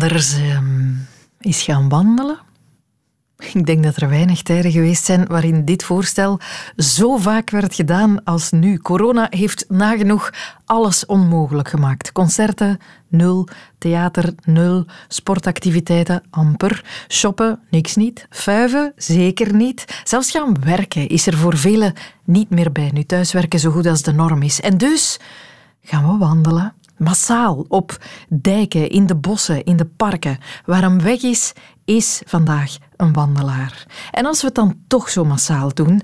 anders ehm, is gaan wandelen? Ik denk dat er weinig tijden geweest zijn waarin dit voorstel zo vaak werd gedaan als nu. Corona heeft nagenoeg alles onmogelijk gemaakt. Concerten, nul. Theater, nul. Sportactiviteiten, amper. Shoppen, niks niet. Vuiven, zeker niet. Zelfs gaan werken is er voor velen niet meer bij, nu thuiswerken zo goed als de norm is. En dus gaan we wandelen massaal op dijken, in de bossen, in de parken. Waar weg is, is vandaag een wandelaar. En als we het dan toch zo massaal doen,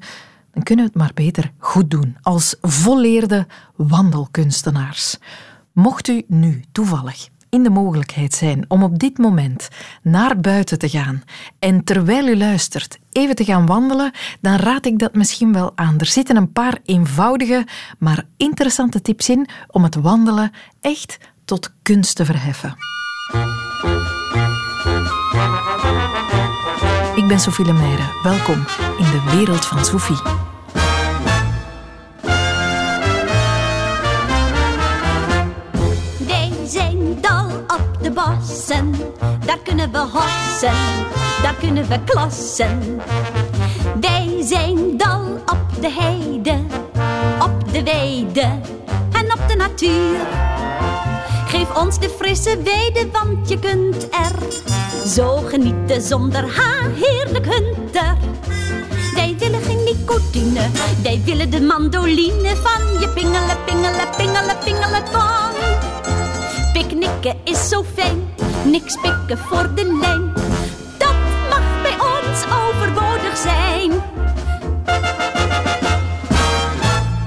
dan kunnen we het maar beter goed doen als volleerde wandelkunstenaars. Mocht u nu toevallig in de mogelijkheid zijn om op dit moment naar buiten te gaan en terwijl u luistert even te gaan wandelen, dan raad ik dat misschien wel aan. Er zitten een paar eenvoudige, maar interessante tips in om het wandelen echt tot kunst te verheffen. Ik ben Sophie Lemeyre. Welkom in de wereld van Sophie. Op de bossen, daar kunnen we hossen, daar kunnen we klassen. Wij zijn dal op de heide, op de weide en op de natuur. Geef ons de frisse weide, want je kunt er zo genieten zonder haar heerlijk hunter. Wij willen geen nicotine, wij willen de mandoline van je pingelen, pingelen, pingelen, pingelen tong. Picknicken is zo fijn, niks pikken voor de lijn. Dat mag bij ons overbodig zijn.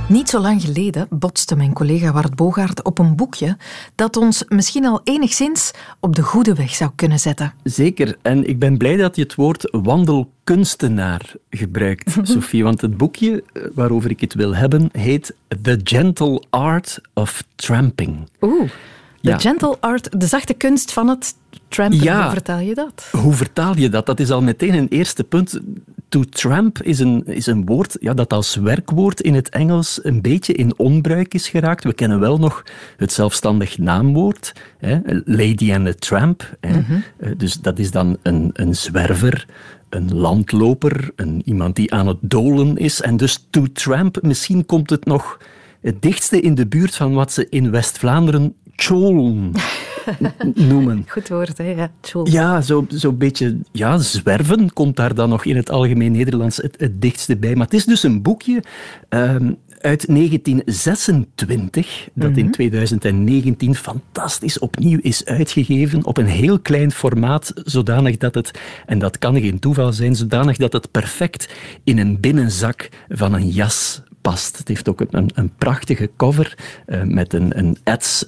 Niet zo lang geleden botste mijn collega Wart Bogaert op een boekje dat ons misschien al enigszins op de goede weg zou kunnen zetten. Zeker. En ik ben blij dat je het woord wandelkunstenaar gebruikt, Sophie. Want het boekje eh, waarover ik het wil hebben heet The Gentle Art of Tramping. Oeh. De Ja. gentle art, de zachte kunst van het trampen. Ja. Hoe vertaal je dat? Hoe vertaal je dat? Dat is al meteen een eerste punt. To tramp is een, is een woord ja, dat als werkwoord in het Engels een beetje in onbruik is geraakt. We kennen wel nog het zelfstandig naamwoord, hè, Lady and a Tramp. Hè. Eh, Dus dat is dan een, een zwerver, een landloper, een, iemand die aan het dolen is. En dus to tramp, misschien komt het nog het dichtste in de buurt van wat ze in West-Vlaanderen tjolen noemen. Goed woord, hè? Ja. Ja, zo'n zo beetje ja, zwerven komt daar dan nog in het algemeen Nederlands het, het dichtste bij. Maar het is dus een boekje ehm, uit 1926, dat in 2019 fantastisch opnieuw is uitgegeven op een heel klein formaat, zodanig dat het, en dat kan geen toeval zijn, zodanig dat het perfect in een binnenzak van een jas Het heeft ook een, een prachtige cover eh, met een, een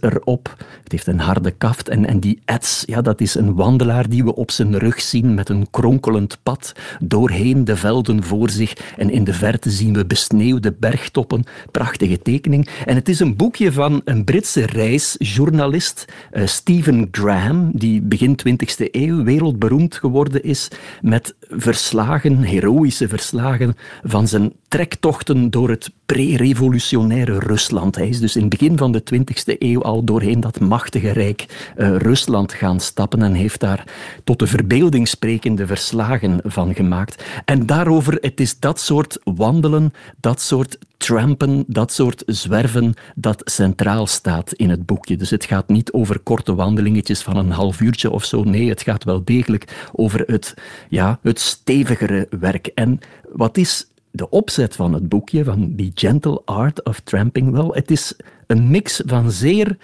erop. Het heeft een harde kaft. En, en die ets, ja, dat is een wandelaar die we op zijn rug zien met een kronkelend pad doorheen de velden voor zich. En in de verte zien we besneeuwde bergtoppen. Prachtige tekening. En het is een boekje van een Britse reisjournalist, eh, Stephen Graham, die begin 20e eeuw wereldberoemd geworden is met verslagen, heroïsche verslagen van zijn trektochten door het pre-revolutionaire Rusland. Hij is dus in het begin van de 20e eeuw al doorheen dat machtige rijk eh, Rusland gaan stappen en heeft daar tot de verbeelding sprekende verslagen van gemaakt. En daarover, het is dat soort wandelen, dat soort trampen, dat soort zwerven, dat centraal staat in het boekje. Dus het gaat niet over korte wandelingetjes van een half uurtje of zo. Nee, het gaat wel degelijk over het, ja, het stevigere werk. En wat is de opzet van het boekje, van The Gentle Art of Tramping? Wel, het is een mix van zeer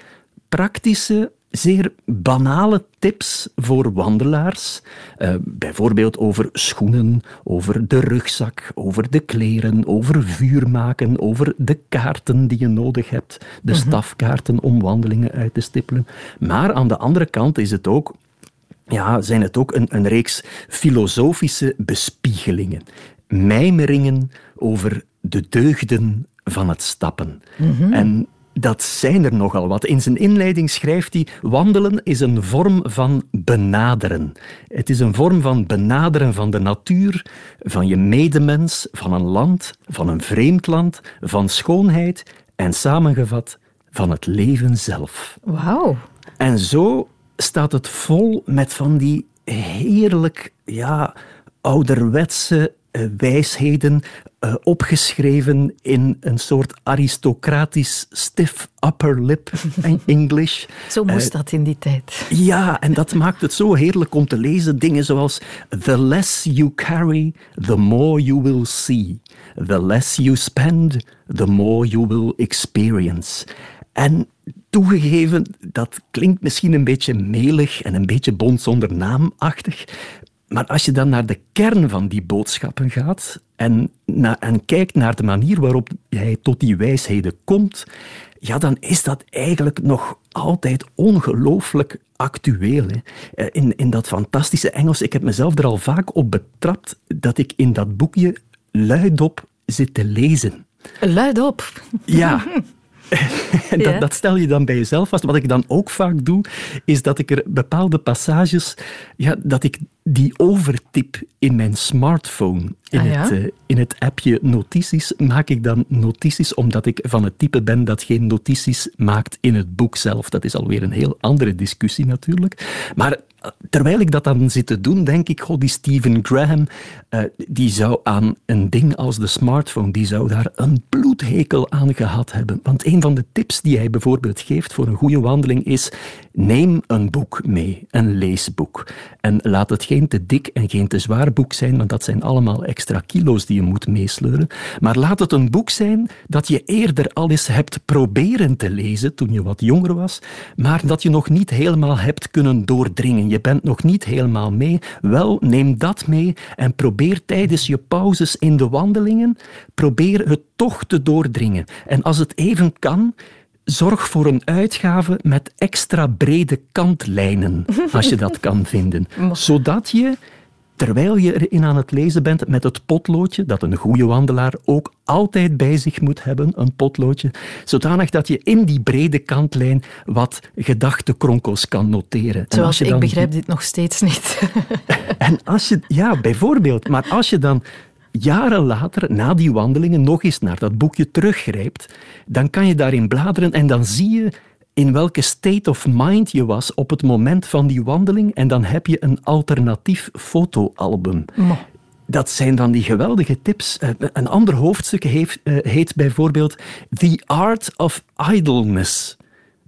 praktische, zeer banale tips voor wandelaars. Eh, bijvoorbeeld over schoenen, over de rugzak, over de kleren, over vuur maken, over de kaarten die je nodig hebt, de stafkaarten om wandelingen uit te stippelen. Maar aan de andere kant is het ook ja, zijn het ook een, een reeks filosofische bespiegelingen. Mijmeringen over de deugden van het stappen. En dat zijn er nogal wat. In zijn inleiding schrijft hij: wandelen is een vorm van benaderen. Het is een vorm van benaderen van de natuur, van je medemens, van een land, van een vreemd land, van schoonheid en samengevat van het leven zelf. Wauw. En zo staat het vol met van die heerlijk, ja, ouderwetse wijsheden uh, opgeschreven in een soort aristocratisch stiff upper lip English. Zo moest uh, dat in die tijd. Ja, en dat maakt het zo heerlijk om te lezen. Dingen zoals The less you carry, the more you will see. The less you spend, the more you will experience. En toegegeven, dat klinkt misschien een beetje melig en een beetje bond zonder naamachtig. Maar als je dan naar de kern van die boodschappen gaat en, na, en kijkt naar de manier waarop hij tot die wijsheden komt, ja, dan is dat eigenlijk nog altijd ongelooflijk actueel. Hè. Eh, in, in dat fantastische Engels, ik heb mezelf er al vaak op betrapt dat ik in dat boekje luidop zit te lezen. Luidop? Ja, dat, dat, stel je dan bij jezelf vast. Wat ik dan ook vaak doe, is dat ik er bepaalde passages, ja, dat ik die overtyp in mijn smartphone. In, ah, het, uh, in het appje notities maak ik dan notities, omdat ik van het type ben dat geen notities maakt in het boek zelf. Dat is alweer een heel andere discussie natuurlijk. Maar terwijl ik dat dan zit te doen, denk ik, god, die Stephen Graham, uh, die zou aan een ding als de smartphone, die zou daar een bloedhekel aan gehad hebben. Want een van de tips die hij bijvoorbeeld geeft voor een goede wandeling is, neem een boek mee, een leesboek. En laat het geen te dik en geen te zwaar boek zijn, want dat zijn allemaal extra kilo's die je moet meesleuren. Maar laat het een boek zijn dat je eerder al eens hebt proberen te lezen toen je wat jonger was, maar dat je nog niet helemaal hebt kunnen doordringen. Bent nog niet helemaal mee. Wel, neem dat mee en probeer tijdens je pauzes in de wandelingen, probeer het toch te doordringen. En als het even kan, zorg voor een uitgave met extra brede kantlijnen, als je dat kan vinden. Zodat je terwijl je erin aan het lezen bent met het potloodje, dat een goede wandelaar ook altijd bij zich moet hebben, een potloodje, zodanig dat je in die brede kantlijn wat gedachtenkronkels kan noteren. Zoals ik begrijp dit nog steeds niet. en als je, ja, bijvoorbeeld, maar als je dan jaren later, na die wandelingen, nog eens naar dat boekje teruggrijpt, dan kan je daarin bladeren en dan zie je in welke state of mind je was op het moment van die wandeling en dan heb je een alternatief fotoalbum. Dat zijn dan die geweldige tips. Eh, een ander hoofdstuk heeft, uh, heet bijvoorbeeld The Art of Idleness.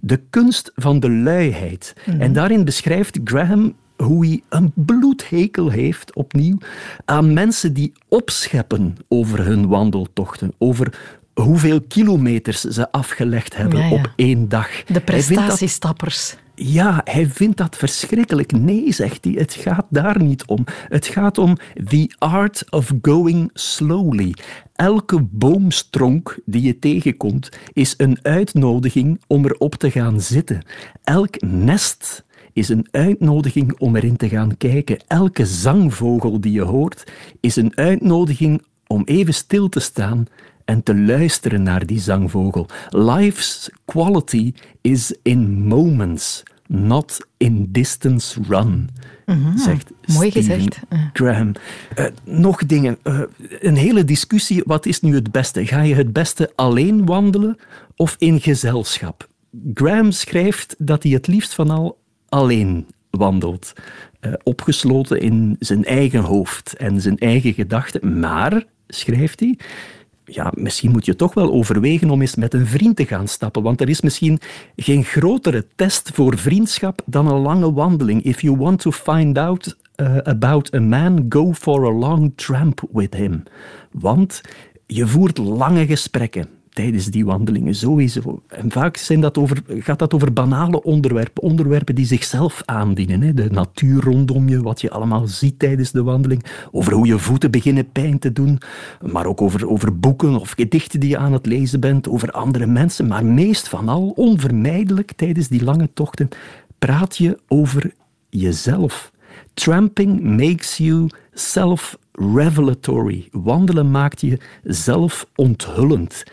De kunst van de luiheid. Mhm. En daarin beschrijft Graham hoe hij een bloedhekel heeft, opnieuw, aan mensen die opscheppen over hun wandeltochten, over hoeveel kilometers ze afgelegd hebben op één dag. De prestatiestappers. Ja, hij vindt dat verschrikkelijk. Nee, zegt hij, het gaat daar niet om. Het gaat om the art of going slowly. Elke boomstronk die je tegenkomt is een uitnodiging om erop te gaan zitten. Elk nest is een uitnodiging om erin te gaan kijken. Elke zangvogel die je hoort is een uitnodiging om even stil te staan en te luisteren naar die zangvogel. Life's quality is in moments, not in distance run. Mhm. zegt Mooi gezegd. Graham. Uh, nog dingen. Uh, een hele discussie. Wat is nu het beste? Ga je het beste alleen wandelen of in gezelschap? Graham schrijft dat hij het liefst van al alleen wandelt. Uh, opgesloten in zijn eigen hoofd en zijn eigen gedachten. Maar, schrijft hij, ja, misschien moet je toch wel overwegen om eens met een vriend te gaan stappen. Want er is misschien geen grotere test voor vriendschap dan een lange wandeling. If you want to find out uh, about a man, go for a long tramp with him. Want je voert lange gesprekken tijdens die wandelingen, sowieso. En vaak zijn dat over, gaat dat over banale onderwerpen, onderwerpen die zichzelf aandienen. Hè? De natuur rondom je, wat je allemaal ziet tijdens de wandeling, over hoe je voeten beginnen pijn te doen, maar ook over, over boeken of gedichten die je aan het lezen bent, over andere mensen, maar meest van al, onvermijdelijk tijdens die lange tochten, praat je over jezelf. Tramping makes you self-revelatory. Wandelen maakt je zelfonthullend.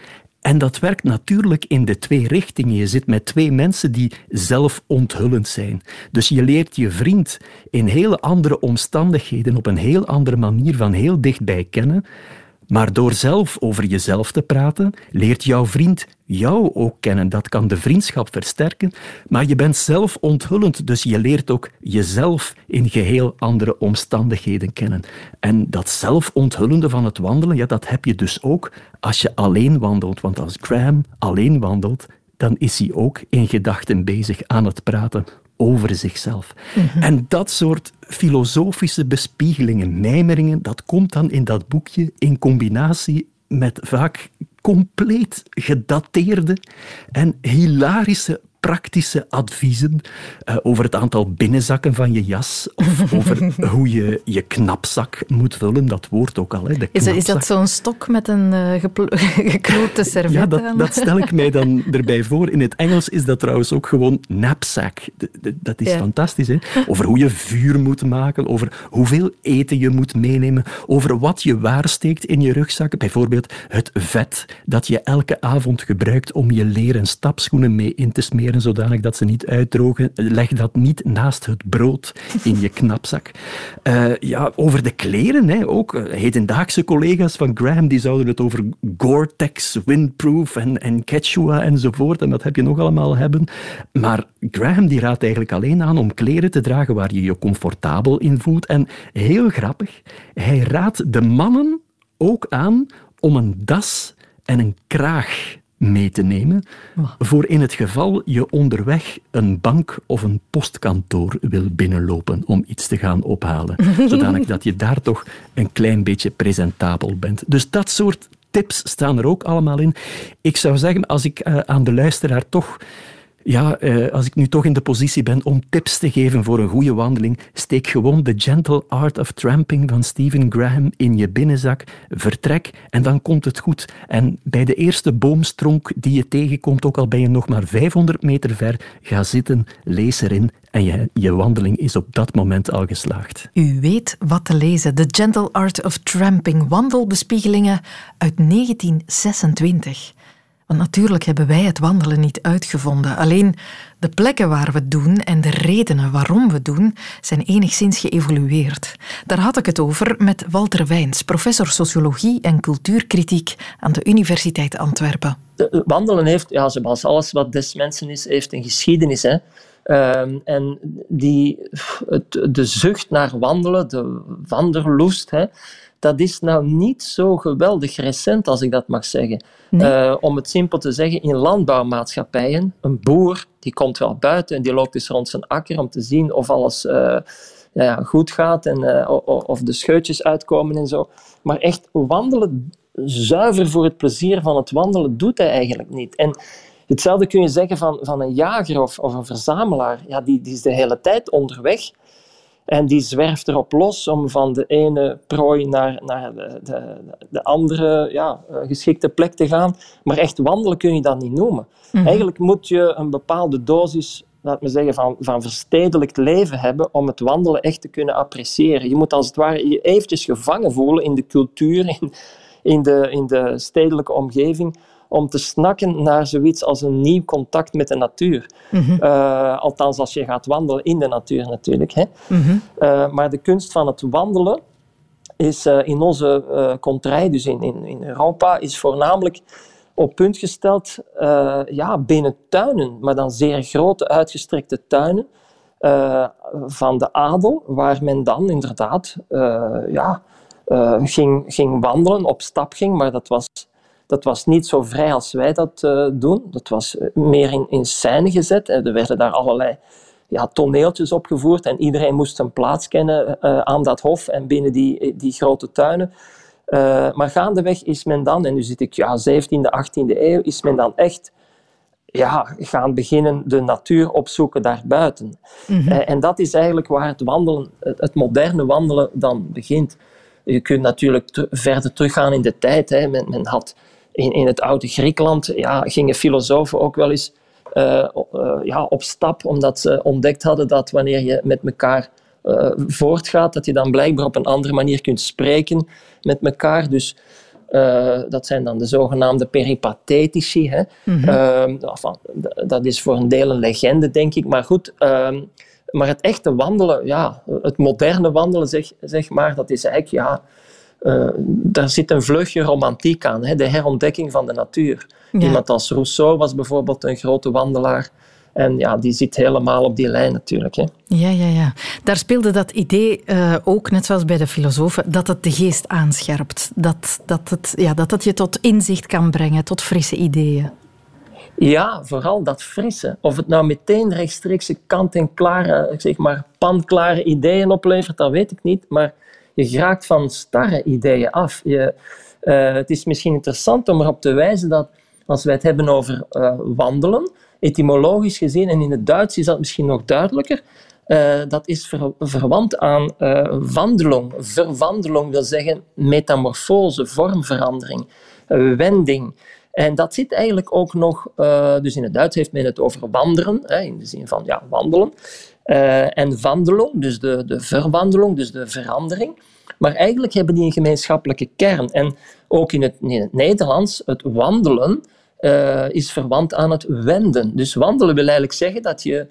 En dat werkt natuurlijk in de twee richtingen. Je zit met twee mensen die zelfonthullend zijn. Dus je leert je vriend in hele andere omstandigheden, op een heel andere manier van heel dichtbij kennen. Maar door zelf over jezelf te praten, leert jouw vriend jou ook kennen. Dat kan de vriendschap versterken, maar je bent zelf onthullend, dus je leert ook jezelf in geheel andere omstandigheden kennen. En dat zelfonthullende van het wandelen, ja, dat heb je dus ook als je alleen wandelt. Want als Graham alleen wandelt, dan is hij ook in gedachten bezig aan het praten over zichzelf. Mhm. En dat soort filosofische bespiegelingen, mijmeringen, dat komt dan in dat boekje in combinatie met vaak compleet gedateerde en hilarische praktische adviezen uh, over het aantal binnenzakken van je jas of over hoe je je knapzak moet vullen. Dat woord ook al. Hè, de is, is, dat zo'n stok met een uh, geknoopte servet Ja, dat, dat, stel ik mij dan erbij voor. In het Engels is dat trouwens ook gewoon knapsack. Dat is fantastisch. Hè? Over hoe je vuur moet maken, over hoeveel eten je moet meenemen, over wat je waarsteekt in je rugzak. Bijvoorbeeld het vet dat je elke avond gebruikt om je leren stapschoenen mee in te smeren zodanig dat ze niet uitdrogen. Leg dat niet naast het brood in je knapzak. Uh, ja, over de kleren hè, ook. Hedendaagse collega's van Graham die zouden het over Gore-Tex, Windproof en, en Quechua enzovoort. En dat heb je nog allemaal hebben. Maar Graham die raadt eigenlijk alleen aan om kleren te dragen waar je je comfortabel in voelt. En heel grappig, hij raadt de mannen ook aan om een das en een kraag mee te nemen voor in het geval je onderweg een bank of een postkantoor wil binnenlopen om iets te gaan ophalen. zodanig dat je daar toch een klein beetje presentabel bent. Dus dat soort tips staan er ook allemaal in. Ik zou zeggen, als ik uh, aan de luisteraar toch ja, eh, als ik nu toch in de positie ben om tips te geven voor een goede wandeling, steek gewoon The Gentle Art of Tramping van Stephen Graham in je binnenzak, vertrek en dan komt het goed. En bij de eerste boomstronk die je tegenkomt, ook al ben je nog maar 500 meter ver, ga zitten, lees erin en je, je wandeling is op dat moment al geslaagd. U weet wat te lezen. The Gentle Art of Tramping, wandelbespiegelingen uit 1926. Want natuurlijk hebben wij het wandelen niet uitgevonden. Alleen de plekken waar we doen en de redenen waarom we doen zijn enigszins geëvolueerd. Daar had ik het over met Walter Wijns, professor sociologie en cultuurkritiek aan de Universiteit Antwerpen. De wandelen heeft, ja, zoals alles wat des mensen is, heeft een geschiedenis. Hè. Um, en die, de zucht naar wandelen, de wanderlust, hè, dat is nou niet zo geweldig recent, als ik dat mag zeggen. Uh, om het simpel te zeggen, in landbouwmaatschappijen, een boer die komt wel buiten en die loopt eens rond zijn akker om te zien of alles uh, ja, goed gaat en uh, of de scheutjes uitkomen en zo. Maar echt wandelen, zuiver voor het plezier van het wandelen, doet hij eigenlijk niet. En hetzelfde kun je zeggen van, van een jager of, of een verzamelaar. Ja, die, die is de hele tijd onderweg. En die zwerft erop los om van de ene prooi naar, naar de, de, de andere ja, eh, geschikte plek te gaan. Maar echt wandelen kun je dat niet noemen. Mhm. Eigenlijk moet je een bepaalde dosis laat me zeggen, van, van verstedelijkt leven hebben om het wandelen echt te kunnen appreciëren. Je moet als het ware je eventjes gevangen voelen in de cultuur, in, in, de, in de stedelijke omgeving, om te snakken naar zoiets als een nieuw contact met de natuur. Mhm. Eh, althans, als je gaat wandelen in de natuur natuurlijk. Hè. Mhm. Eh, maar de kunst van het wandelen is uh, in onze uh, dus in, in, in Europa, is voornamelijk op punt gesteld ja, binnen tuinen, maar dan zeer grote uitgestrekte tuinen van de adel, waar men dan inderdaad ja, ging, ging wandelen, op stap ging, maar dat was dat was niet zo vrij als wij dat uh, doen. Dat was eh, meer in, in scène gezet. Er werden daar allerlei ja, toneeltjes opgevoerd en iedereen moest een plaats kennen uh, aan dat hof en binnen die, die grote tuinen. Uh, maar gaandeweg is men dan, en nu zit ik ja, 17e, 18e eeuw, is men dan echt ja, gaan beginnen de natuur opzoeken daarbuiten. Mm en dat is eigenlijk waar het wandelen, het, het moderne wandelen dan begint. Je kunt natuurlijk verder teruggaan in de tijd. Hè. Men, men had in, in het oude Griekenland ja, gingen filosofen ook wel eens uh, uh, ja, op stap, omdat ze ontdekt hadden dat wanneer je met elkaar uh, voortgaat, dat je dan blijkbaar op een andere manier kunt spreken met elkaar. Dus dat zijn dan de zogenaamde peripatetici. Hè. Mm -hmm. dat is voor een deel een legende, denk ik. Maar goed, ehm, maar het echte wandelen, ja, het moderne wandelen, zeg, zeg maar, dat is eigenlijk ja, daar zit een vleugje romantiek aan, hè, de herontdekking van de natuur. Iemand als Rousseau was bijvoorbeeld een grote wandelaar. En ja, die zit helemaal op die lijn natuurlijk. Hè. Ja, ja, ja. Daar speelde dat idee uh, ook, net zoals bij de filosofen, dat het de geest aanscherpt. Dat, dat, het, ja, dat het je tot inzicht kan brengen, tot frisse ideeën. Ja, vooral dat frisse. Of het nou meteen rechtstreeks kant-en-klare, zeg maar, panklare ideeën oplevert, dat weet ik niet. Maar je raakt van starre ideeën af. Je, uh, het is misschien interessant om erop te wijzen dat als wij het hebben over uh, wandelen, etymologisch gezien, en in het Duits is dat misschien nog duidelijker, uh, dat is ver, verwant aan wandeling. Verwandeling wil zeggen metamorfose, vormverandering, wending. En dat zit eigenlijk ook nog, dus in het Duits heeft men het over wandelen, hè, in de zin van ja, wandelen. en wandeling, dus de, de verwandeling, dus de verandering. Maar eigenlijk hebben die een gemeenschappelijke kern. En ook in het, in het Nederlands, het wandelen uh, is verwant aan het wenden. Dus wandelen wil eigenlijk zeggen dat je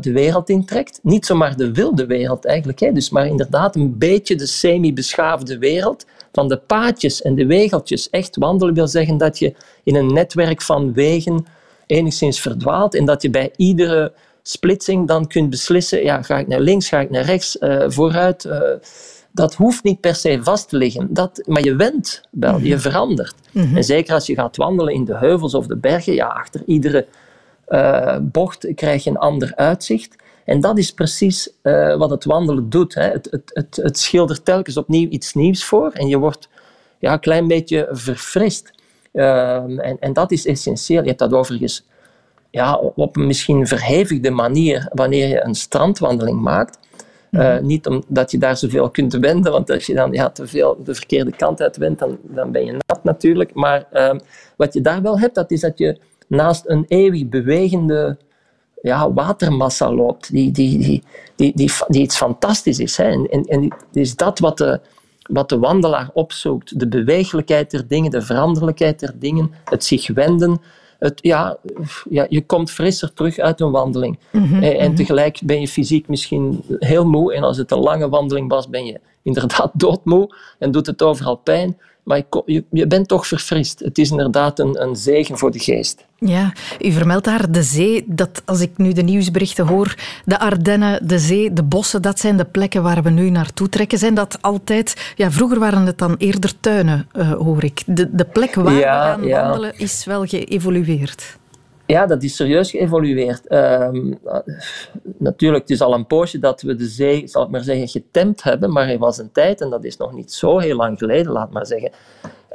de wereld intrekt. Niet zomaar de wilde wereld eigenlijk, hè, dus maar inderdaad een beetje de semi-beschaafde wereld van de paadjes en de wegeltjes. Echt wandelen wil zeggen dat je in een netwerk van wegen enigszins verdwaalt en dat je bij iedere splitsing dan kunt beslissen, ja, ga ik naar links, ga ik naar rechts, uh, vooruit dat hoeft niet per se vast te liggen. Dat, maar je went wel, je mhm. verandert. Mhm. En zeker als je gaat wandelen in de heuvels of de bergen, ja, achter iedere uh, bocht krijg je een ander uitzicht. En dat is precies uh, wat het wandelen doet. Hè. Het, het, het, het, schildert telkens opnieuw iets nieuws voor en je wordt ja, een klein beetje verfrist. Uh, en, en dat is essentieel. Je hebt dat overigens ja, op een misschien verhevigde manier wanneer je een strandwandeling maakt. Uh, niet omdat je daar zoveel kunt wenden, want als je dan ja, te veel de verkeerde kant uit wendt, dan, dan ben je nat natuurlijk. Maar uh, wat je daar wel hebt, dat is dat je naast een eeuwig bewegende ja, watermassa loopt, die, die, die, die, iets fantastisch is. Hè. En, en, en is dat wat de, wat de wandelaar opzoekt. De beweeglijkheid der dingen, de veranderlijkheid der dingen, het zich wenden, het, ja, ja, je komt frisser terug uit een wandeling. Mhm, en, mhm. tegelijk ben je fysiek misschien heel moe. En als het een lange wandeling was, ben je inderdaad doodmoe en doet het overal pijn. Maar je, je bent toch verfrist. Het is inderdaad een, een zegen voor de geest. Ja, u vermeldt daar de zee. Dat, als ik nu de nieuwsberichten hoor, de Ardennen, de zee, de bossen, dat zijn de plekken waar we nu naartoe trekken. Zijn dat altijd... Ja, vroeger waren het dan eerder tuinen, uh, hoor ik. De, de plek waar we gaan wandelen is wel geëvolueerd. Ja, dat is serieus geëvolueerd. Uh, natuurlijk, het is al een poosje dat we de zee, zal ik maar zeggen, getemd hebben, maar er was een tijd, en dat is nog niet zo heel lang geleden, laat maar zeggen,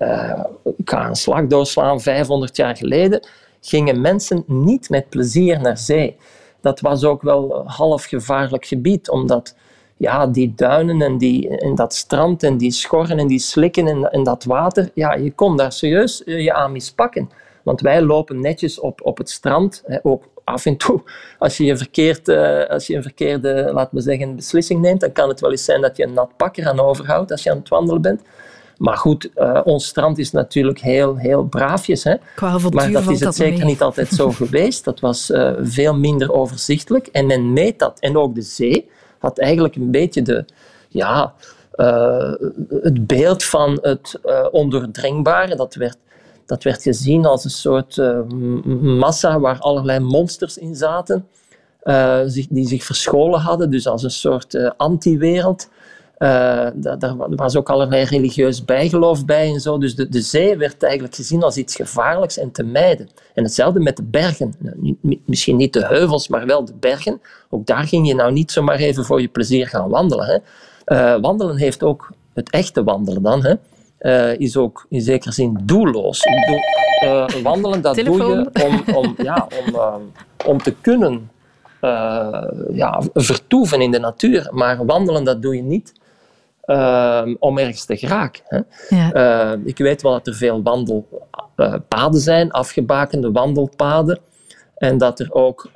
uh, ik ga een slag doorslaan, 500 jaar geleden, gingen mensen niet met plezier naar zee. Dat was ook wel half gevaarlijk gebied, omdat ja, die duinen en, die, en dat strand en die schorren en die slikken en, en dat water, ja, je kon daar serieus eh, je aan mispakken. Want wij lopen netjes op, op het strand, hè, ook af en toe. Als je, een verkeerd, uh, als je een verkeerde, laat me zeggen, beslissing neemt, dan kan het wel eens zijn dat je een nat pak eraan overhoudt als je aan het wandelen bent. Maar goed, uh, ons strand is natuurlijk heel, heel braafjes. Hè? maar dat is het zeker niet altijd zo geweest. Dat was uh, veel minder overzichtelijk. En men meet dat. En ook de zee had eigenlijk een beetje de, ja, uh, het beeld van het ondoordringbare. Dat werd dat werd gezien als een soort uh, massa waar allerlei monsters in zaten, uh, die zich verscholen hadden, dus als een soort uh, anti-wereld. daar was ook allerlei religieus bijgeloof bij en zo. Dus de, de zee werd eigenlijk gezien als iets gevaarlijks en te mijden. En hetzelfde met de bergen. Nou, misschien niet de heuvels, maar wel de bergen. Ook daar ging je nou niet zomaar even voor je plezier gaan wandelen. Hè. wandelen heeft ook het echte wandelen dan. Hè uh, is ook in zekere zin doelloos. uh, wandelen, dat doe je om, om, ja, om, uh, om te kunnen ja, vertoeven in de natuur. Maar wandelen, dat doe je niet om ergens te geraken. Hè. Ja. ik weet wel dat er veel wandelpaden zijn, afgebakende wandelpaden. En dat er ook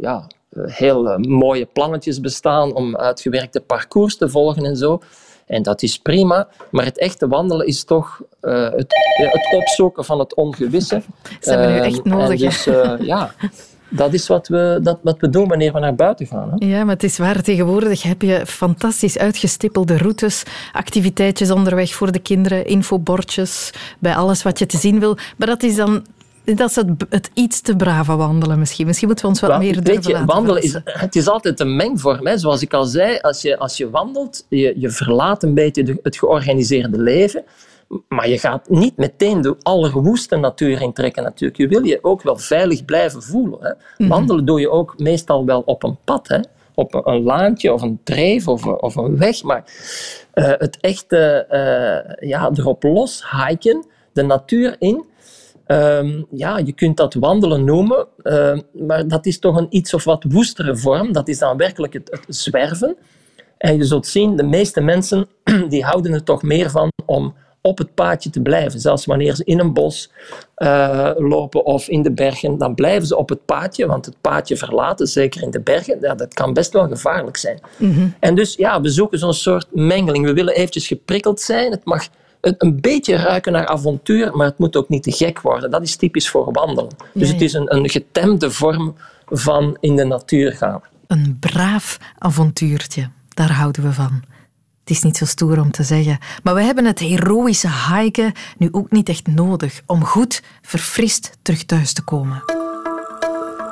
ja, heel mooie plannetjes bestaan om uitgewerkte parcours te volgen en zo. En dat is prima, maar het echte wandelen is toch uh, het, het, opzoeken van het ongewisse. Dat hebben nu echt ehm, nodig. dus, uh, ja, dat is wat we, dat, wat we doen wanneer we naar buiten gaan. Hè? Ja, maar het is waar. Tegenwoordig heb je fantastisch uitgestippelde routes, activiteitjes onderweg voor de kinderen, infobordjes, bij alles wat je te zien wil. Maar dat is dan dat is het, het, iets te brave wandelen misschien. Misschien moeten we ons wat meer durven weet je, wandelen is, Het is altijd een mengvorm. Hè. Zoals ik al zei, als je, als je wandelt, je, je verlaat een beetje het georganiseerde leven. Maar je gaat niet meteen de allerwoeste natuur intrekken natuurlijk. Je wil je ook wel veilig blijven voelen. Hè. Mhm. Wandelen doe je ook meestal wel op een pad. Hè. Op een, laantje of een dreef of, of een weg. Maar uh, het echte uh, ja, erop los hiken, de natuur in, Um, ja, je kunt dat wandelen noemen, uh, maar dat is toch een iets of wat woestere vorm. Dat is dan werkelijk het, het, zwerven. En je zult zien, de meeste mensen die houden er toch meer van om op het paadje te blijven. Zelfs wanneer ze in een bos uh, lopen of in de bergen, dan blijven ze op het paadje, want het paadje verlaten, zeker in de bergen, ja, dat kan best wel gevaarlijk zijn. Mm -hmm. En dus ja, we zoeken zo'n soort mengeling. We willen eventjes geprikkeld zijn. Het mag een beetje ruiken naar avontuur, maar het moet ook niet te gek worden. Dat is typisch voor wandelen. Dus het is een, een getemde vorm van in de natuur gaan. Een braaf avontuurtje, daar houden we van. Het is niet zo stoer om te zeggen, maar we hebben het heroïsche hiken nu ook niet echt nodig om goed verfrist terug thuis te komen.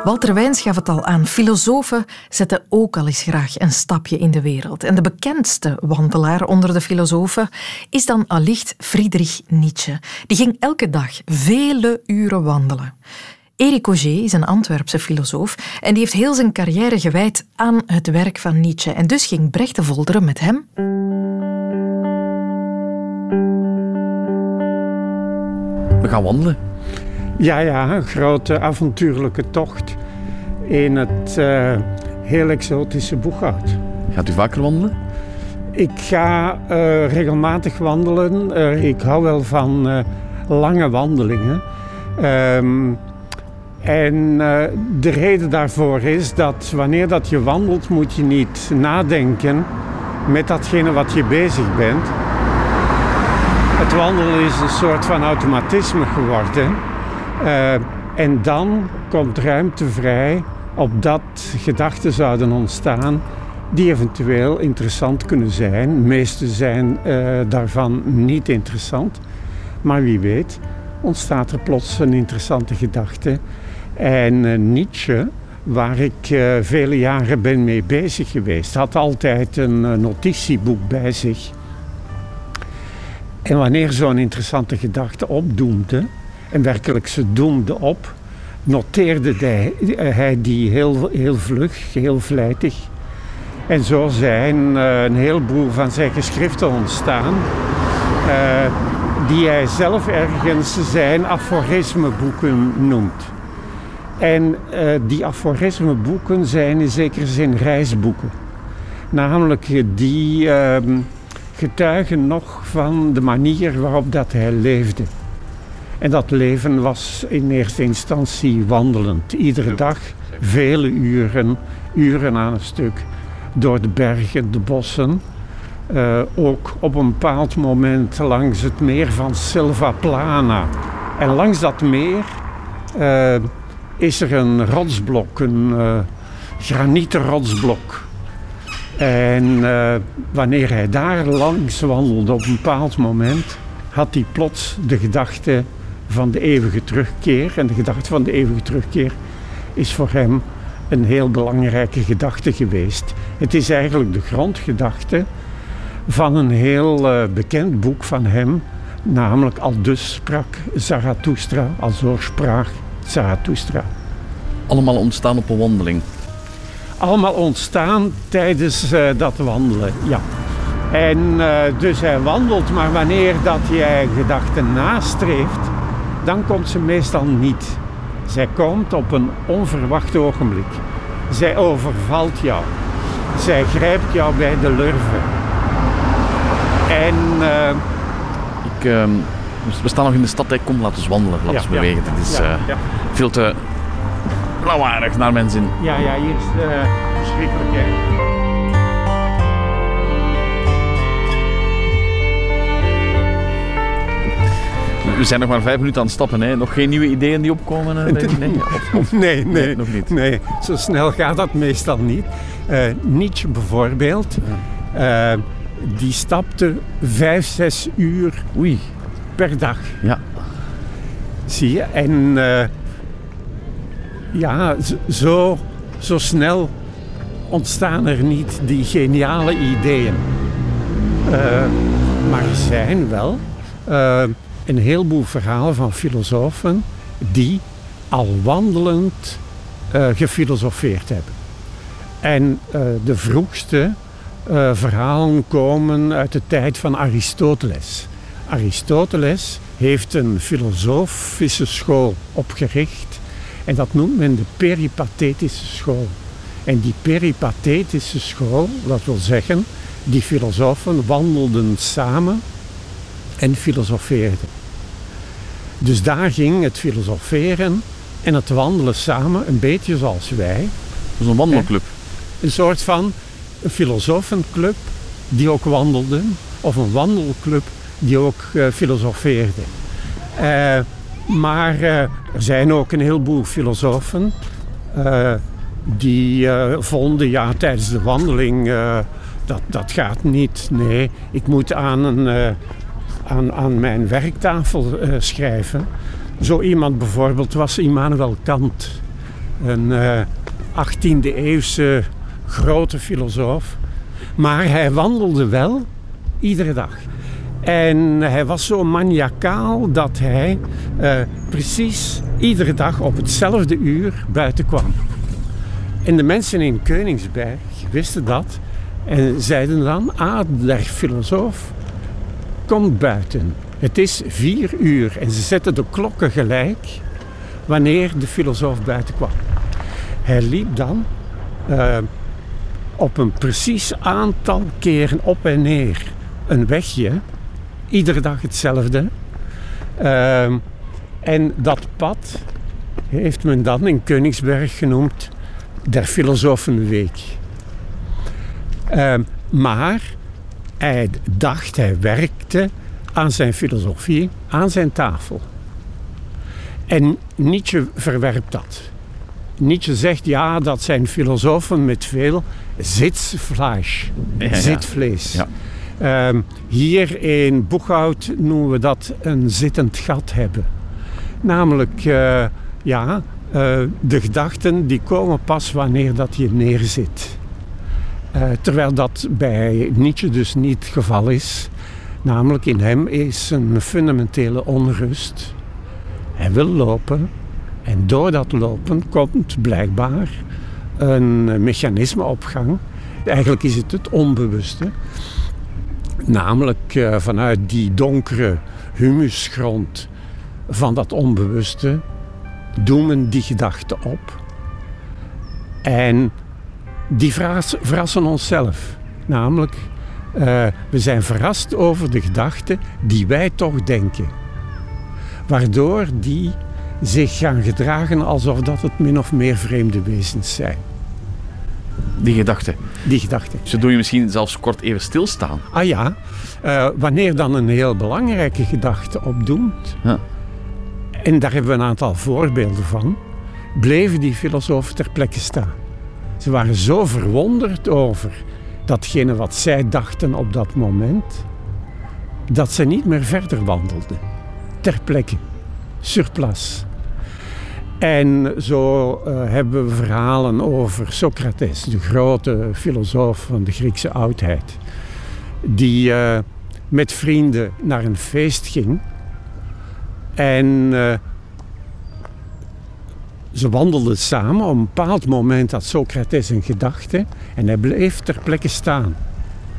Walter Wijns gaf het al aan. Filosofen zetten ook al eens graag een stapje in de wereld. En de bekendste wandelaar onder de filosofen is dan allicht Friedrich Nietzsche. Die ging elke dag vele uren wandelen. Erik Auger is een Antwerpse filosoof en die heeft heel zijn carrière gewijd aan het werk van Nietzsche. En dus ging Brecht de Volderen met hem. We gaan wandelen. Ja, ja, een grote avontuurlijke tocht in het uh, heel exotische Boeghout. Gaat u vaker wandelen? Ik ga uh, regelmatig wandelen. Uh, ik hou wel van lange wandelingen. Um, en de reden daarvoor is dat wanneer dat je wandelt, moet je niet nadenken met datgene wat je bezig bent. Het wandelen is een soort van automatisme geworden. En dan komt ruimte vrij opdat gedachten zouden ontstaan die eventueel interessant kunnen zijn. De meeste zijn uh, daarvan niet interessant. Maar wie weet ontstaat er plots een interessante gedachte. En uh, Nietzsche, waar ik uh, vele jaren ben mee bezig geweest, had altijd een notitieboek bij zich. En wanneer zo'n interessante gedachte opdoemde, en werkelijk ze doemde op, noteerde hij, hij die heel, heel vlug, heel vlijtig. En zo zijn uh, een heleboel van zijn geschriften ontstaan, uh, die hij zelf ergens zijn aforismeboeken noemt. En die aforismeboeken zijn in zekere zin reisboeken. Namelijk die ehm, getuigen nog van de manier waarop dat hij leefde. En dat leven was in eerste instantie wandelend. Iedere dag vele uren, uren aan een stuk, door de bergen, de bossen. Uh, ook op een bepaald moment langs het meer van Silva Plana. En langs dat meer uh, is er een rotsblok, een uh, granieten rotsblok. En wanneer hij daar langs wandelde op een bepaald moment, had hij plots de gedachte van de eeuwige terugkeer. En de gedachte van de eeuwige terugkeer is voor hem een heel belangrijke gedachte geweest. Het is eigenlijk de grondgedachte van een heel uh, bekend boek van hem, namelijk Al dus sprak Zarathustra, al zo sprak Zarathustra. Allemaal ontstaan op een wandeling? Allemaal ontstaan tijdens uh, dat wandelen, ja. En uh, dus hij wandelt, maar wanneer dat jij gedachten nastreeft, dan komt ze meestal niet. Zij komt op een onverwacht ogenblik. Zij overvalt jou. Zij grijpt jou bij de lurven. En uh, ik, uh, we staan nog in de stad. Ik kom, laten we wandelen, laten we ja, bewegen. Ja, Het is ja, uh, veel te lawaaiig naar mijn zin. Ja, ja, hier is uh, verschrikkelijk. We zijn nog maar vijf minuten aan het stappen. Hè. Nog geen nieuwe ideeën die opkomen? Hè? Nee, nee, nee, nee, nog niet. Nee, zo snel gaat dat meestal niet. Uh, Nietzsche bijvoorbeeld, uh, die stapte vijf, zes uur Oei. per dag. Ja. Zie je? En uh, ja, zo, zo snel ontstaan er niet die geniale ideeën. maar er zijn wel een heleboel verhalen van filosofen die al wandelend uh, gefilosofeerd hebben. En uh, de vroegste uh, verhalen komen uit de tijd van Aristoteles. Aristoteles heeft een filosofische school opgericht en dat noemt men de peripathetische school. En die peripathetische school, dat wil zeggen, die filosofen wandelden samen en filosofeerden. Dus daar ging het filosoferen en het wandelen samen een beetje zoals wij. Dus een wandelclub? Een soort van een filosofenclub die ook wandelden. Of een wandelclub die ook uh, filosofeerde. Uh, maar uh, er zijn ook een heleboel filosofen die vonden, ja, tijdens de wandeling, dat, dat gaat niet. Nee, ik moet aan een aan, aan mijn werktafel uh, schrijven. Zo iemand bijvoorbeeld was Immanuel Kant, een uh, 18e eeuwse grote filosoof. Maar hij wandelde wel iedere dag. En hij was zo maniacaal dat hij uh, precies iedere dag op hetzelfde uur buiten kwam. En de mensen in Koningsberg wisten dat en zeiden dan: Ah, der filosoof komt buiten. Het is vier uur en ze zetten de klokken gelijk wanneer de filosoof buiten kwam. Hij liep dan uh, op een precies aantal keren op en neer een wegje, iedere dag hetzelfde. Uh, en dat pad heeft men dan in Koningsberg genoemd der Filosofenweek. Uh, maar hij dacht, hij werkte aan zijn filosofie, aan zijn tafel. En Nietzsche verwerpt dat. Nietzsche zegt ja, dat zijn filosofen met veel zitvlees. Ja, zitvlees. Ja. Um, hier in Boeghout noemen we dat een zittend gat hebben. Namelijk, uh, ja, uh, de gedachten die komen pas wanneer dat je neerzit. Uh, terwijl dat bij Nietzsche dus niet het geval is. Namelijk in hem is een fundamentele onrust. Hij wil lopen en door dat lopen komt blijkbaar een mechanisme op gang. Eigenlijk is het het onbewuste. Namelijk uh, vanuit die donkere humusgrond van dat onbewuste doemen die gedachten op. En die verrassen onszelf. Namelijk, uh, we zijn verrast over de gedachten die wij toch denken. Waardoor die zich gaan gedragen alsof dat het min of meer vreemde wezens zijn. Die gedachten? Die gedachten. Ze doen je misschien zelfs kort even stilstaan. Ah ja, uh, wanneer dan een heel belangrijke gedachte opdoemt. Ja. En daar hebben we een aantal voorbeelden van. Bleven die filosofen ter plekke staan. Ze waren zo verwonderd over datgene wat zij dachten op dat moment, dat ze niet meer verder wandelden. Ter plekke, surplus. En zo uh, hebben we verhalen over Socrates, de grote filosoof van de Griekse oudheid, die uh, met vrienden naar een feest ging en uh, ze wandelden samen. Op een bepaald moment had Socrates een gedachte en hij bleef ter plekke staan.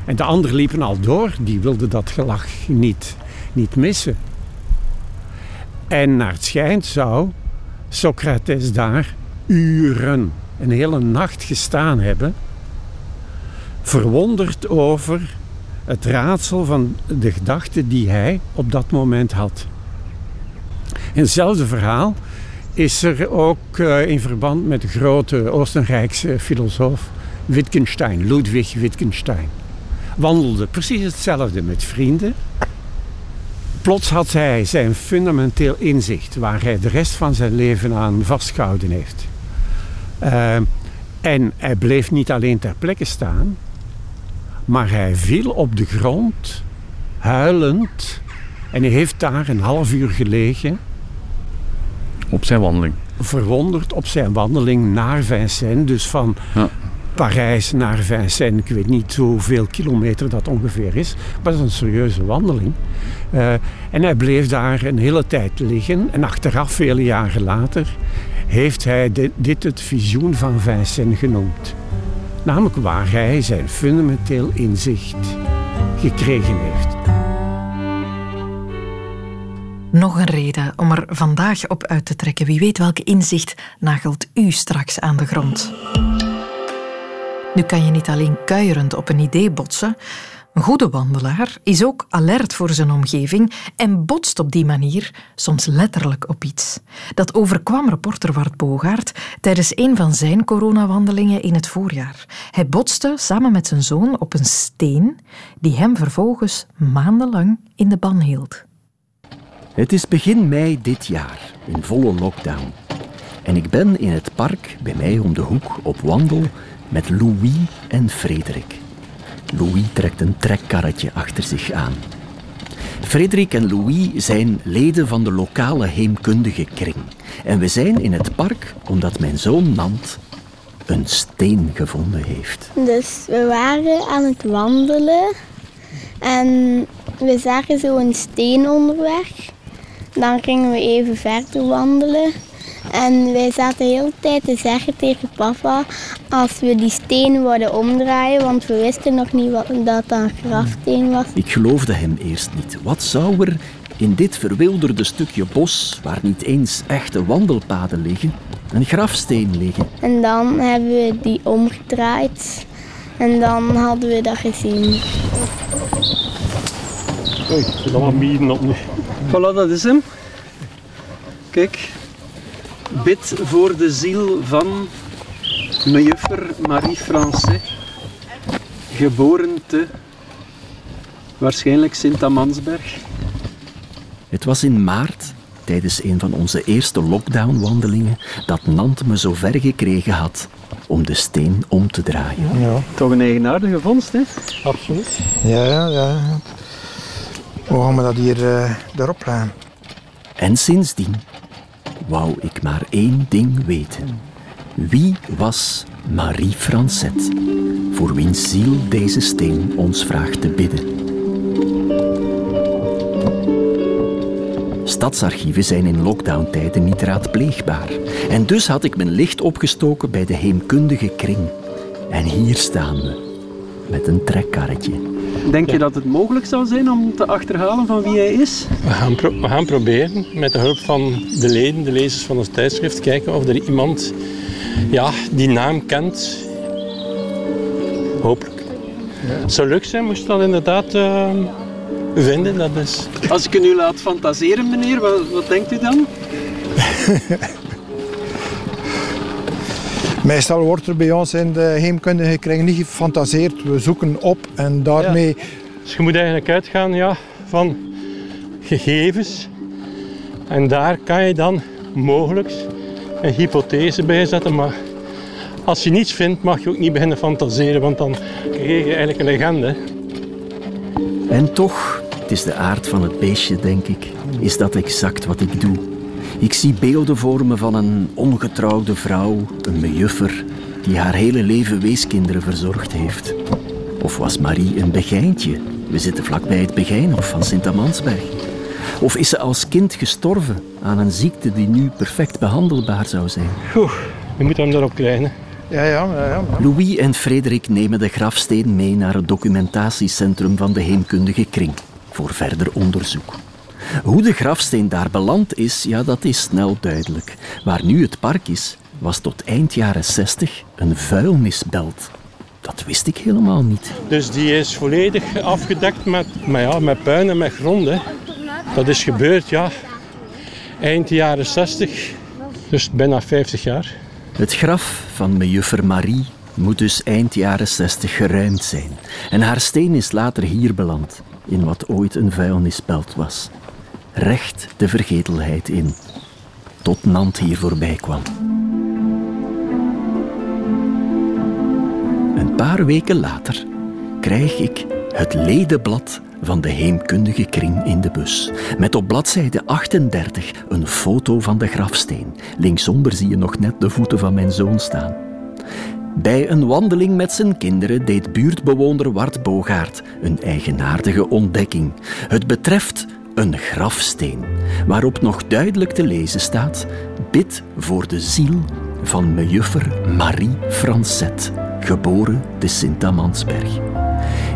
En de anderen liepen al door, die wilden dat gelach niet, niet missen. En naar het schijnt zou Socrates daar uren, een hele nacht gestaan hebben, verwonderd over het raadsel van de gedachte die hij op dat moment had. hetzelfde verhaal is er ook uh, in verband met de grote Oostenrijkse filosoof Wittgenstein, Ludwig Wittgenstein. Wandelde precies hetzelfde met vrienden. Plots had hij zijn fundamenteel inzicht waar hij de rest van zijn leven aan vastgehouden heeft. Uh, en hij bleef niet alleen ter plekke staan, maar hij viel op de grond, huilend. En hij heeft daar een half uur gelegen. Op zijn wandeling? Verwonderd op zijn wandeling naar Vincennes. Dus van ja. Parijs naar Vincennes. Ik weet niet hoeveel kilometer dat ongeveer is. Maar dat is een serieuze wandeling. Uh, en hij bleef daar een hele tijd liggen. En achteraf, vele jaren later, heeft hij dit het visioen van Vincent genoemd. Namelijk waar hij zijn fundamenteel inzicht gekregen heeft. Nog een reden om er vandaag op uit te trekken. Wie weet welke inzicht nagelt u straks aan de grond. Nu kan je niet alleen kuierend op een idee botsen, een goede wandelaar is ook alert voor zijn omgeving en botst op die manier soms letterlijk op iets. Dat overkwam reporter Wart Bogaert tijdens een van zijn coronawandelingen in het voorjaar. Hij botste samen met zijn zoon op een steen die hem vervolgens maandenlang in de ban hield. Het is begin mei dit jaar, in volle lockdown. En ik ben in het park bij mij om de hoek op wandel met Louis en Frederik. Louis trekt een trekkarretje achter zich aan. Frederik en Louis zijn leden van de lokale heemkundige kring. En we zijn in het park omdat mijn zoon Nant een steen gevonden heeft. Dus we waren aan het wandelen en we zagen zo een steen onderweg. Dan gingen we even verder wandelen en wij zaten de hele tijd te zeggen tegen papa als we die steen wilden omdraaien, want we wisten nog niet wat, dat dat een grafsteen was. Ik geloofde hem eerst niet. Wat zou er in dit verwilderde stukje bos, waar niet eens echte wandelpaden liggen, een grafsteen liggen? En dan hebben we die omgedraaid en dan hadden we dat gezien. Oei, er zit allemaal mieren op nu. Voilà, dat is hem. Kijk, bid voor de ziel van mejuffer Marie Francais, geboren te waarschijnlijk Sint-Amansberg. Het was in maart, tijdens een van onze eerste lockdown-wandelingen, dat Nant me zo ver gekregen had om de steen om te draaien. Ja. Toch een eigenaardige vondst, hè? Absoluut. Ja, ja, ja. Hoe gaan we dat hier uh, erop leggen? En sindsdien wou ik maar één ding weten. Wie was Marie Francet, voor wiens ziel deze steen ons vraagt te bidden? Stadsarchieven zijn in lockdowntijden niet raadpleegbaar. En dus had ik mijn licht opgestoken bij de heemkundige kring. En hier staan we, met een trekkarretje. Denk je dat het mogelijk zou zijn om te achterhalen van wie hij is? We gaan, we gaan proberen met de hulp van de leden, de lezers van het tijdschrift, kijken of er iemand ja, die naam kent. Hopelijk. Ja. Het zou leuk zijn moest dat inderdaad uh, vinden. Dat is... Als ik u nu laat fantaseren, meneer, wat, wat denkt u dan? Meestal wordt er bij ons in de heemkundige kring niet gefantaseerd. We zoeken op en daarmee... Dus je moet eigenlijk uitgaan ja, van gegevens. En daar kan je dan mogelijk een hypothese bij zetten. Maar als je niets vindt, mag je ook niet beginnen fantaseren, want dan krijg je eigenlijk een legende. En toch, het is de aard van het beestje, denk ik, is dat exact wat ik doe. Ik zie beelden voor me van een ongetrouwde vrouw, een mejuffer, die haar hele leven weeskinderen verzorgd heeft. Of was Marie een begijntje? We zitten vlakbij het begijnhof van Sint-Amansberg. Of is ze als kind gestorven aan een ziekte die nu perfect behandelbaar zou zijn? Oeh, je moet hem erop krijgen. Ja, ja, ja, ja. Louis en Frederik nemen de grafsteen mee naar het documentatiecentrum van de Heemkundige Kring voor verder onderzoek. Hoe de grafsteen daar beland is, ja, dat is snel duidelijk. Waar nu het park is, was tot eind jaren 60 een vuilnisbelt. Dat wist ik helemaal niet. Dus die is volledig afgedekt met, met, ja, met puin en met grond. Hè. Dat is gebeurd, ja, eind jaren 60, dus bijna 50 jaar. Het graf van mejuffer Marie moet dus eind jaren 60 geruimd zijn. En haar steen is later hier beland, in wat ooit een vuilnisbelt was. Recht de vergetelheid in. Tot Nant hier voorbij kwam. Een paar weken later krijg ik het ledenblad van de heemkundige kring in de bus. Met op bladzijde 38 een foto van de grafsteen. Linksonder zie je nog net de voeten van mijn zoon staan. Bij een wandeling met zijn kinderen deed buurtbewoner Wart Bogaert een eigenaardige ontdekking. Het betreft een grafsteen, waarop nog duidelijk te lezen staat: Bid voor de ziel van mejuffer Marie Francet, geboren te Sint-Amansberg.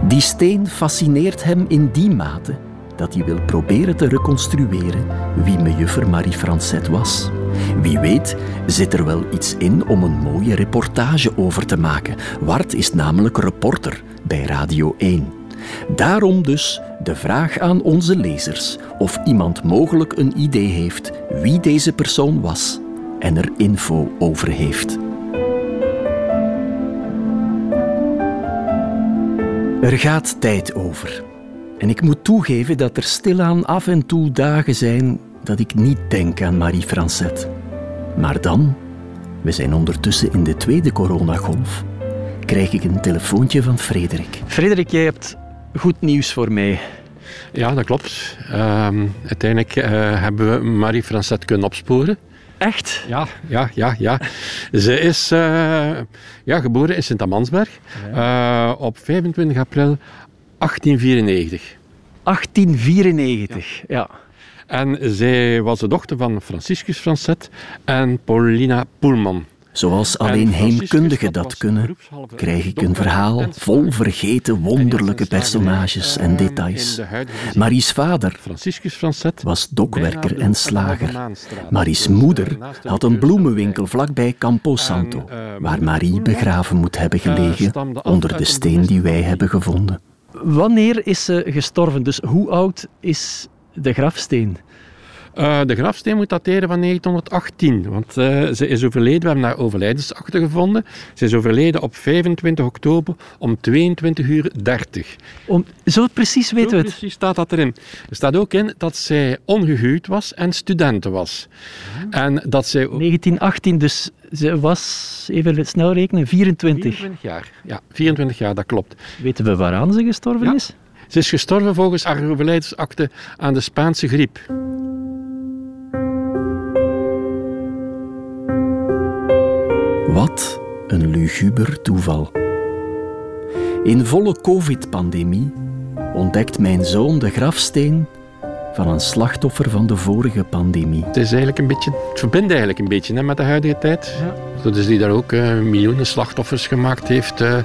Die steen fascineert hem in die mate dat hij wil proberen te reconstrueren wie mejuffer Marie Francet was. Wie weet zit er wel iets in om een mooie reportage over te maken. Wart is namelijk reporter bij Radio 1. Daarom dus de vraag aan onze lezers of iemand mogelijk een idee heeft wie deze persoon was en er info over heeft. Er gaat tijd over. En ik moet toegeven dat er stilaan af en toe dagen zijn dat ik niet denk aan Marie Francet. Maar dan, we zijn ondertussen in de tweede coronagolf, krijg ik een telefoontje van Frederik. Frederik, jij hebt goed nieuws voor mij. Ja, dat klopt. Ehm, uiteindelijk uh, hebben we Marie Francet kunnen opsporen. Echt? Ja, ja, ja, ja. Ze is uh, ja, geboren in Sint-Amansberg uh, op 25 april 1894. 1894, ja. En zij was de dochter van Franciscus Francet en Paulina Poelman. Zoals alleen heemkundigen dat kunnen, krijg ik een verhaal vol vergeten wonderlijke personages en details. Marie's vader was dokwerker en slager. Marie's moeder had een bloemenwinkel vlakbij Campo Santo, waar Marie begraven moet hebben gelegen onder de steen die wij hebben gevonden. Wanneer is ze gestorven? Dus hoe oud is de grafsteen? Uh, de grafsteen moet dateren van 1918, want uh, ze is overleden. We hebben haar overlijdensakte gevonden. Ze is overleden op 25 oktober om 22 uur 30. Om, zo precies weten we het? precies staat dat erin. Er staat ook in dat zij ongehuwd was en studenten was. Ja. En dat zij... 1918, dus ze was, even snel rekenen, 24. 24 jaar, ja, 24 jaar, dat klopt. Weten we waaraan ze gestorven ja. is? Ze is gestorven volgens haar overlijdensakte aan de Spaanse griep. Wat een luguber toeval. In volle COVID-pandemie ontdekt mijn zoon de grafsteen van een slachtoffer van de vorige pandemie. Het is eigenlijk een beetje, het verbindt eigenlijk een beetje hè, met de huidige tijd. Ja. Dus die daar ook uh, miljoenen slachtoffers gemaakt heeft uh,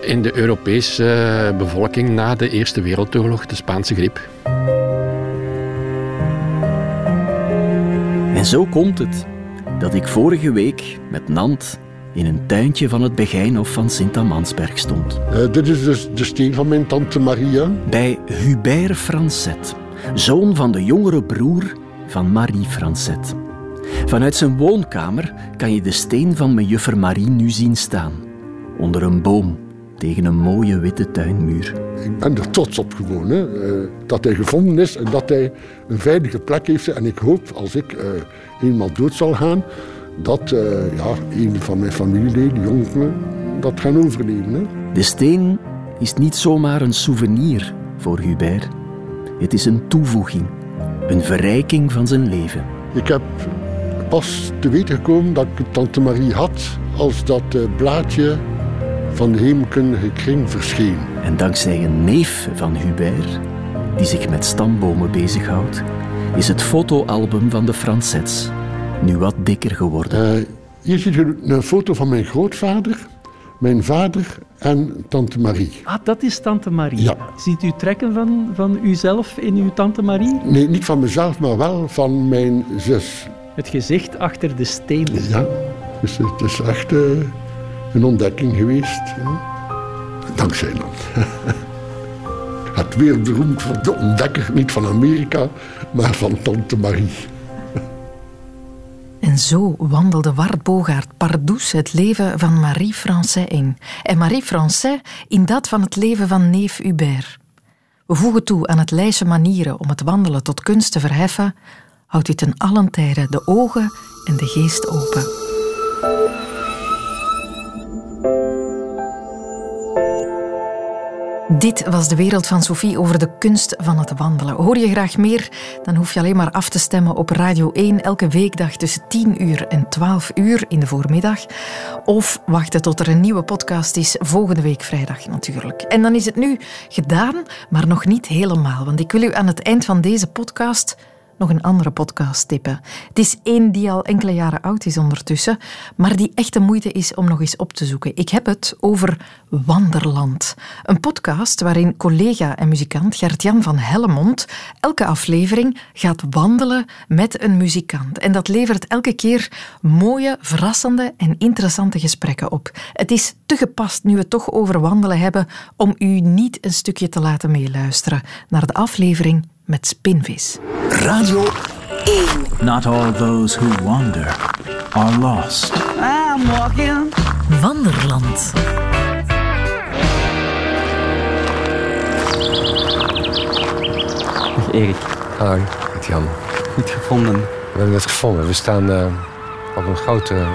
in de Europese uh, bevolking na de Eerste Wereldoorlog, de Spaanse griep. En zo komt het dat ik vorige week met Nant in een tuintje van het Begijnhof van Sint-Amansberg stond. Uh, dit is dus de steen van mijn tante Maria. Bij Hubert Francet, zoon van de jongere broer van Marie Francet. Vanuit zijn woonkamer kan je de steen van mejuffer Marie nu zien staan. Onder een boom, tegen een mooie witte tuinmuur. Ik ben er trots op gewoon, hè, uh, dat hij gevonden is en dat hij een veilige plek heeft. En ik hoop, als ik eenmaal dood zal gaan, dat uh, ja, een van mijn familieleden, jongeren, dat gaan overnemen. Hè. De steen is niet zomaar een souvenir voor Hubert. Het is een toevoeging, een verrijking van zijn leven. Ik heb pas te weten gekomen dat ik tante Marie had als dat blaadje van de heemkundige kring verscheen. En dankzij een neef van Hubert, die zich met stambomen bezighoudt, is het fotoalbum van de Francets nu wat dikker geworden. Uh, hier ziet u een foto van mijn grootvader, mijn vader en tante Marie. Ah, dat is tante Marie. Ja. Ziet u trekken van, van uzelf in uw tante Marie? Nee, niet van mezelf, maar wel van mijn zus. Het gezicht achter de steen. Ja, dus het is echt uh, een ontdekking geweest. Hè. Dankzij dan. Het wereldberoemd van de ontdekker, niet van Amerika, maar van tante Marie. En zo wandelde Wart Bogaert pardoes het leven van Marie Francet in. En Marie Francet in dat van het leven van neef Hubert. We voegen toe aan het lijstje manieren om het wandelen tot kunst te verheffen. Houdt u ten allen tijde de ogen en de geest open. Dit was de wereld van Sophie over de kunst van het wandelen. Hoor je graag meer? Dan hoef je alleen maar af te stemmen op Radio 1 elke weekdag tussen 10 uur en 12 uur in de voormiddag. Of wachten tot er een nieuwe podcast is, volgende week vrijdag natuurlijk. En dan is het nu gedaan, maar nog niet helemaal. Want ik wil u aan het eind van deze podcast nog een andere podcast tippen. Het is één die al enkele jaren oud is ondertussen, maar die echt de moeite is om nog eens op te zoeken. Ik heb het over Wanderland. Een podcast waarin collega en muzikant Gert-Jan van Hellemond elke aflevering gaat wandelen met een muzikant. En dat levert elke keer mooie, verrassende en interessante gesprekken op. Het is te gepast, nu we het toch over wandelen hebben, om u niet een stukje te laten meeluisteren naar de aflevering met Spinvis. Radio 1. Not all those who wander are lost. I'm walking. Wanderland. Erik. Hoi, met Jan. Goed gevonden. We hebben het gevonden. We staan uh, op een grote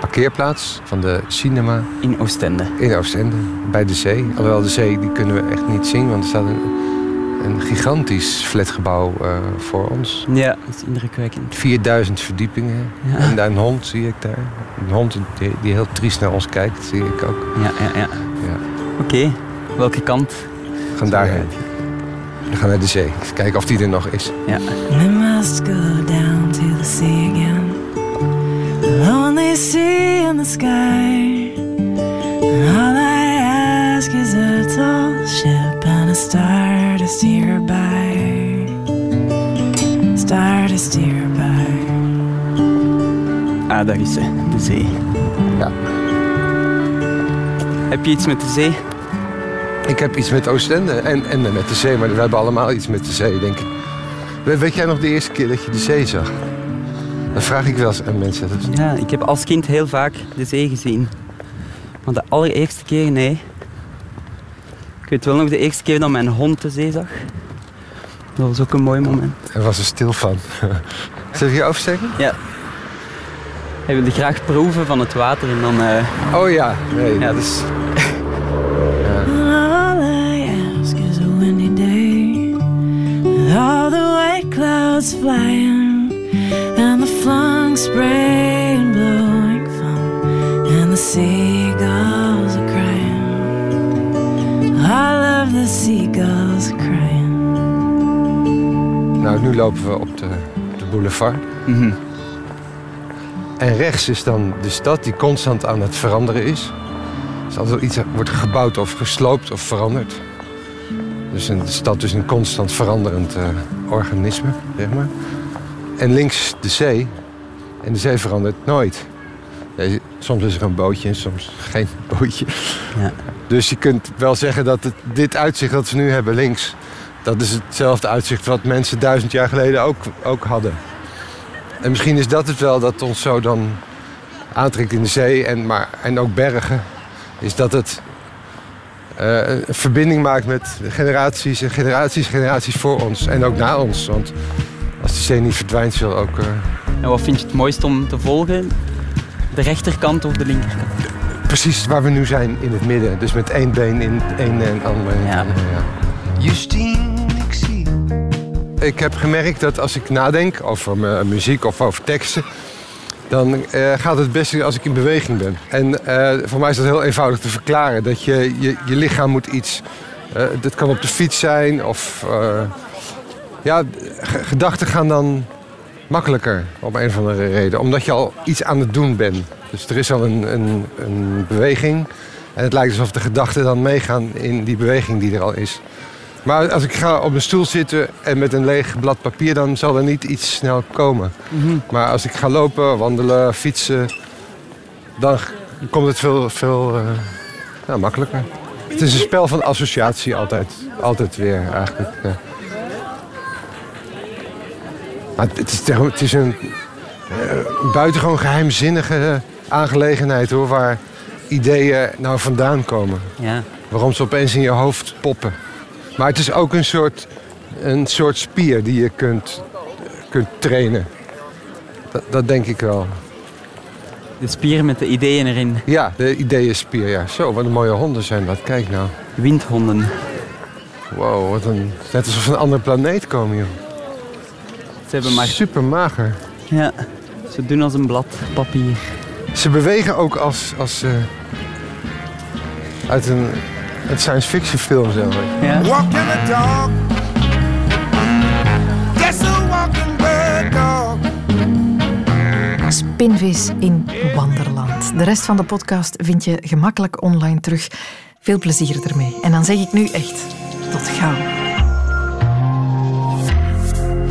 parkeerplaats van de cinema. In Oostende. In Oostende, bij de zee. Alhoewel de zee die kunnen we echt niet zien, want er staat een een gigantisch flatgebouw uh, voor ons. Ja, dat is indrukwekkend. 4000 verdiepingen. Ja. En daar een hond zie ik daar. Een hond die, die, heel triest naar ons kijkt, zie ik ook. Ja, ja, ja. ja. Oké, welke kant? We gaan daarheen. We gaan naar de zee. Kijken of die er nog is. Ja. We must go down to the sea again. The lonely sea in the sky. A star to steer by. Star to steer by. Ah, daar is ze, de zee. Ja. Heb je iets met de zee? Ik heb iets met Oostende en, en met de zee, maar we hebben allemaal iets met de zee, denk ik. Weet jij nog de eerste keer dat je de zee zag? Dat vraag ik wel eens aan mensen. Ja, ik heb als kind heel vaak de zee gezien. Maar de allereerste keer, nee. Ik weet wel nog de eerste keer dat mijn hond de zee zag. Dat was ook een mooi moment. Hij was er stil van. Zal je oversteken? Ja. Hij wilde graag proeven van het water en dan... Uh... Oh ja, nee. Ja, dus... ja. All I ask is a windy day With all the white clouds flying And the flung spray and blowing foam And the seagulls All of the seagulls crying Nou, nu lopen we op de, de boulevard. Mhm. En rechts is dan de stad die constant aan het veranderen is. Dus altijd iets wordt gebouwd of gesloopt of veranderd. Dus een, de stad is een constant veranderend eh, organisme, zeg maar. En links de zee. En de zee verandert nooit. Ja, soms is er een bootje en soms geen bootje. Ja. Dus je kunt wel zeggen dat dit uitzicht dat we nu hebben links... dat is hetzelfde uitzicht wat mensen duizend jaar geleden ook, ook hadden. En misschien is dat het wel dat ons zo dan aantrekt in de zee en, maar, en ook bergen. Is dat het eh, een verbinding maakt met generaties en generaties generaties voor ons. En ook na ons. Want als de zee niet verdwijnt, zal ook... Uh... En wat vind je het mooist om te volgen? De rechterkant of de linkerkant? Precies waar we nu zijn, in het midden. Dus met één been in één en ander. Ja. ja. Justine, ik zie. Ik heb gemerkt dat als ik nadenk over mijn muziek of over teksten... dan eh, gaat het beste als ik in beweging ben. En eh, voor mij is dat heel eenvoudig te verklaren. Dat je, je, je lichaam moet iets... eh, dat kan op de fiets zijn of... eh, ja, gedachten gaan dan makkelijker om een of andere reden. Omdat je al iets aan het doen bent. Dus er is al een, een, een beweging. En het lijkt alsof de gedachten dan meegaan in die beweging die er al is. Maar als ik ga op een stoel zitten en met een leeg blad papier... dan zal er niet iets snel komen. Maar als ik ga lopen, wandelen, fietsen... dan komt het veel, veel eh, ja, makkelijker. Het is een spel van associatie altijd. Altijd weer eigenlijk. ja. Maar het is, tegen- het is een eh, buitengewoon geheimzinnige aangelegenheid hoor, waar ideeën nou vandaan komen. Ja. Waarom ze opeens in je hoofd poppen. Maar het is ook een soort, een soort spier die je kunt, kunt trainen. Dat, dat denk ik wel. De spier met de ideeën erin. Ja, de ideeënspier, ja. Zo, wat een mooie honden zijn dat. Kijk nou. Windhonden. Wow, wat een... Net alsof ze van een andere planeet komen, joh. Ze hebben maar... Super mager. Ja, ze doen als een blad papier. Ze bewegen ook als... als eh, uit een uit science fiction film, zeg maar. Ja. Walking a dog. Guess a walking bird dog. Spinvis in Wanderland. De rest van de podcast vind je gemakkelijk online terug. Veel plezier ermee. En dan zeg ik nu echt tot gauw.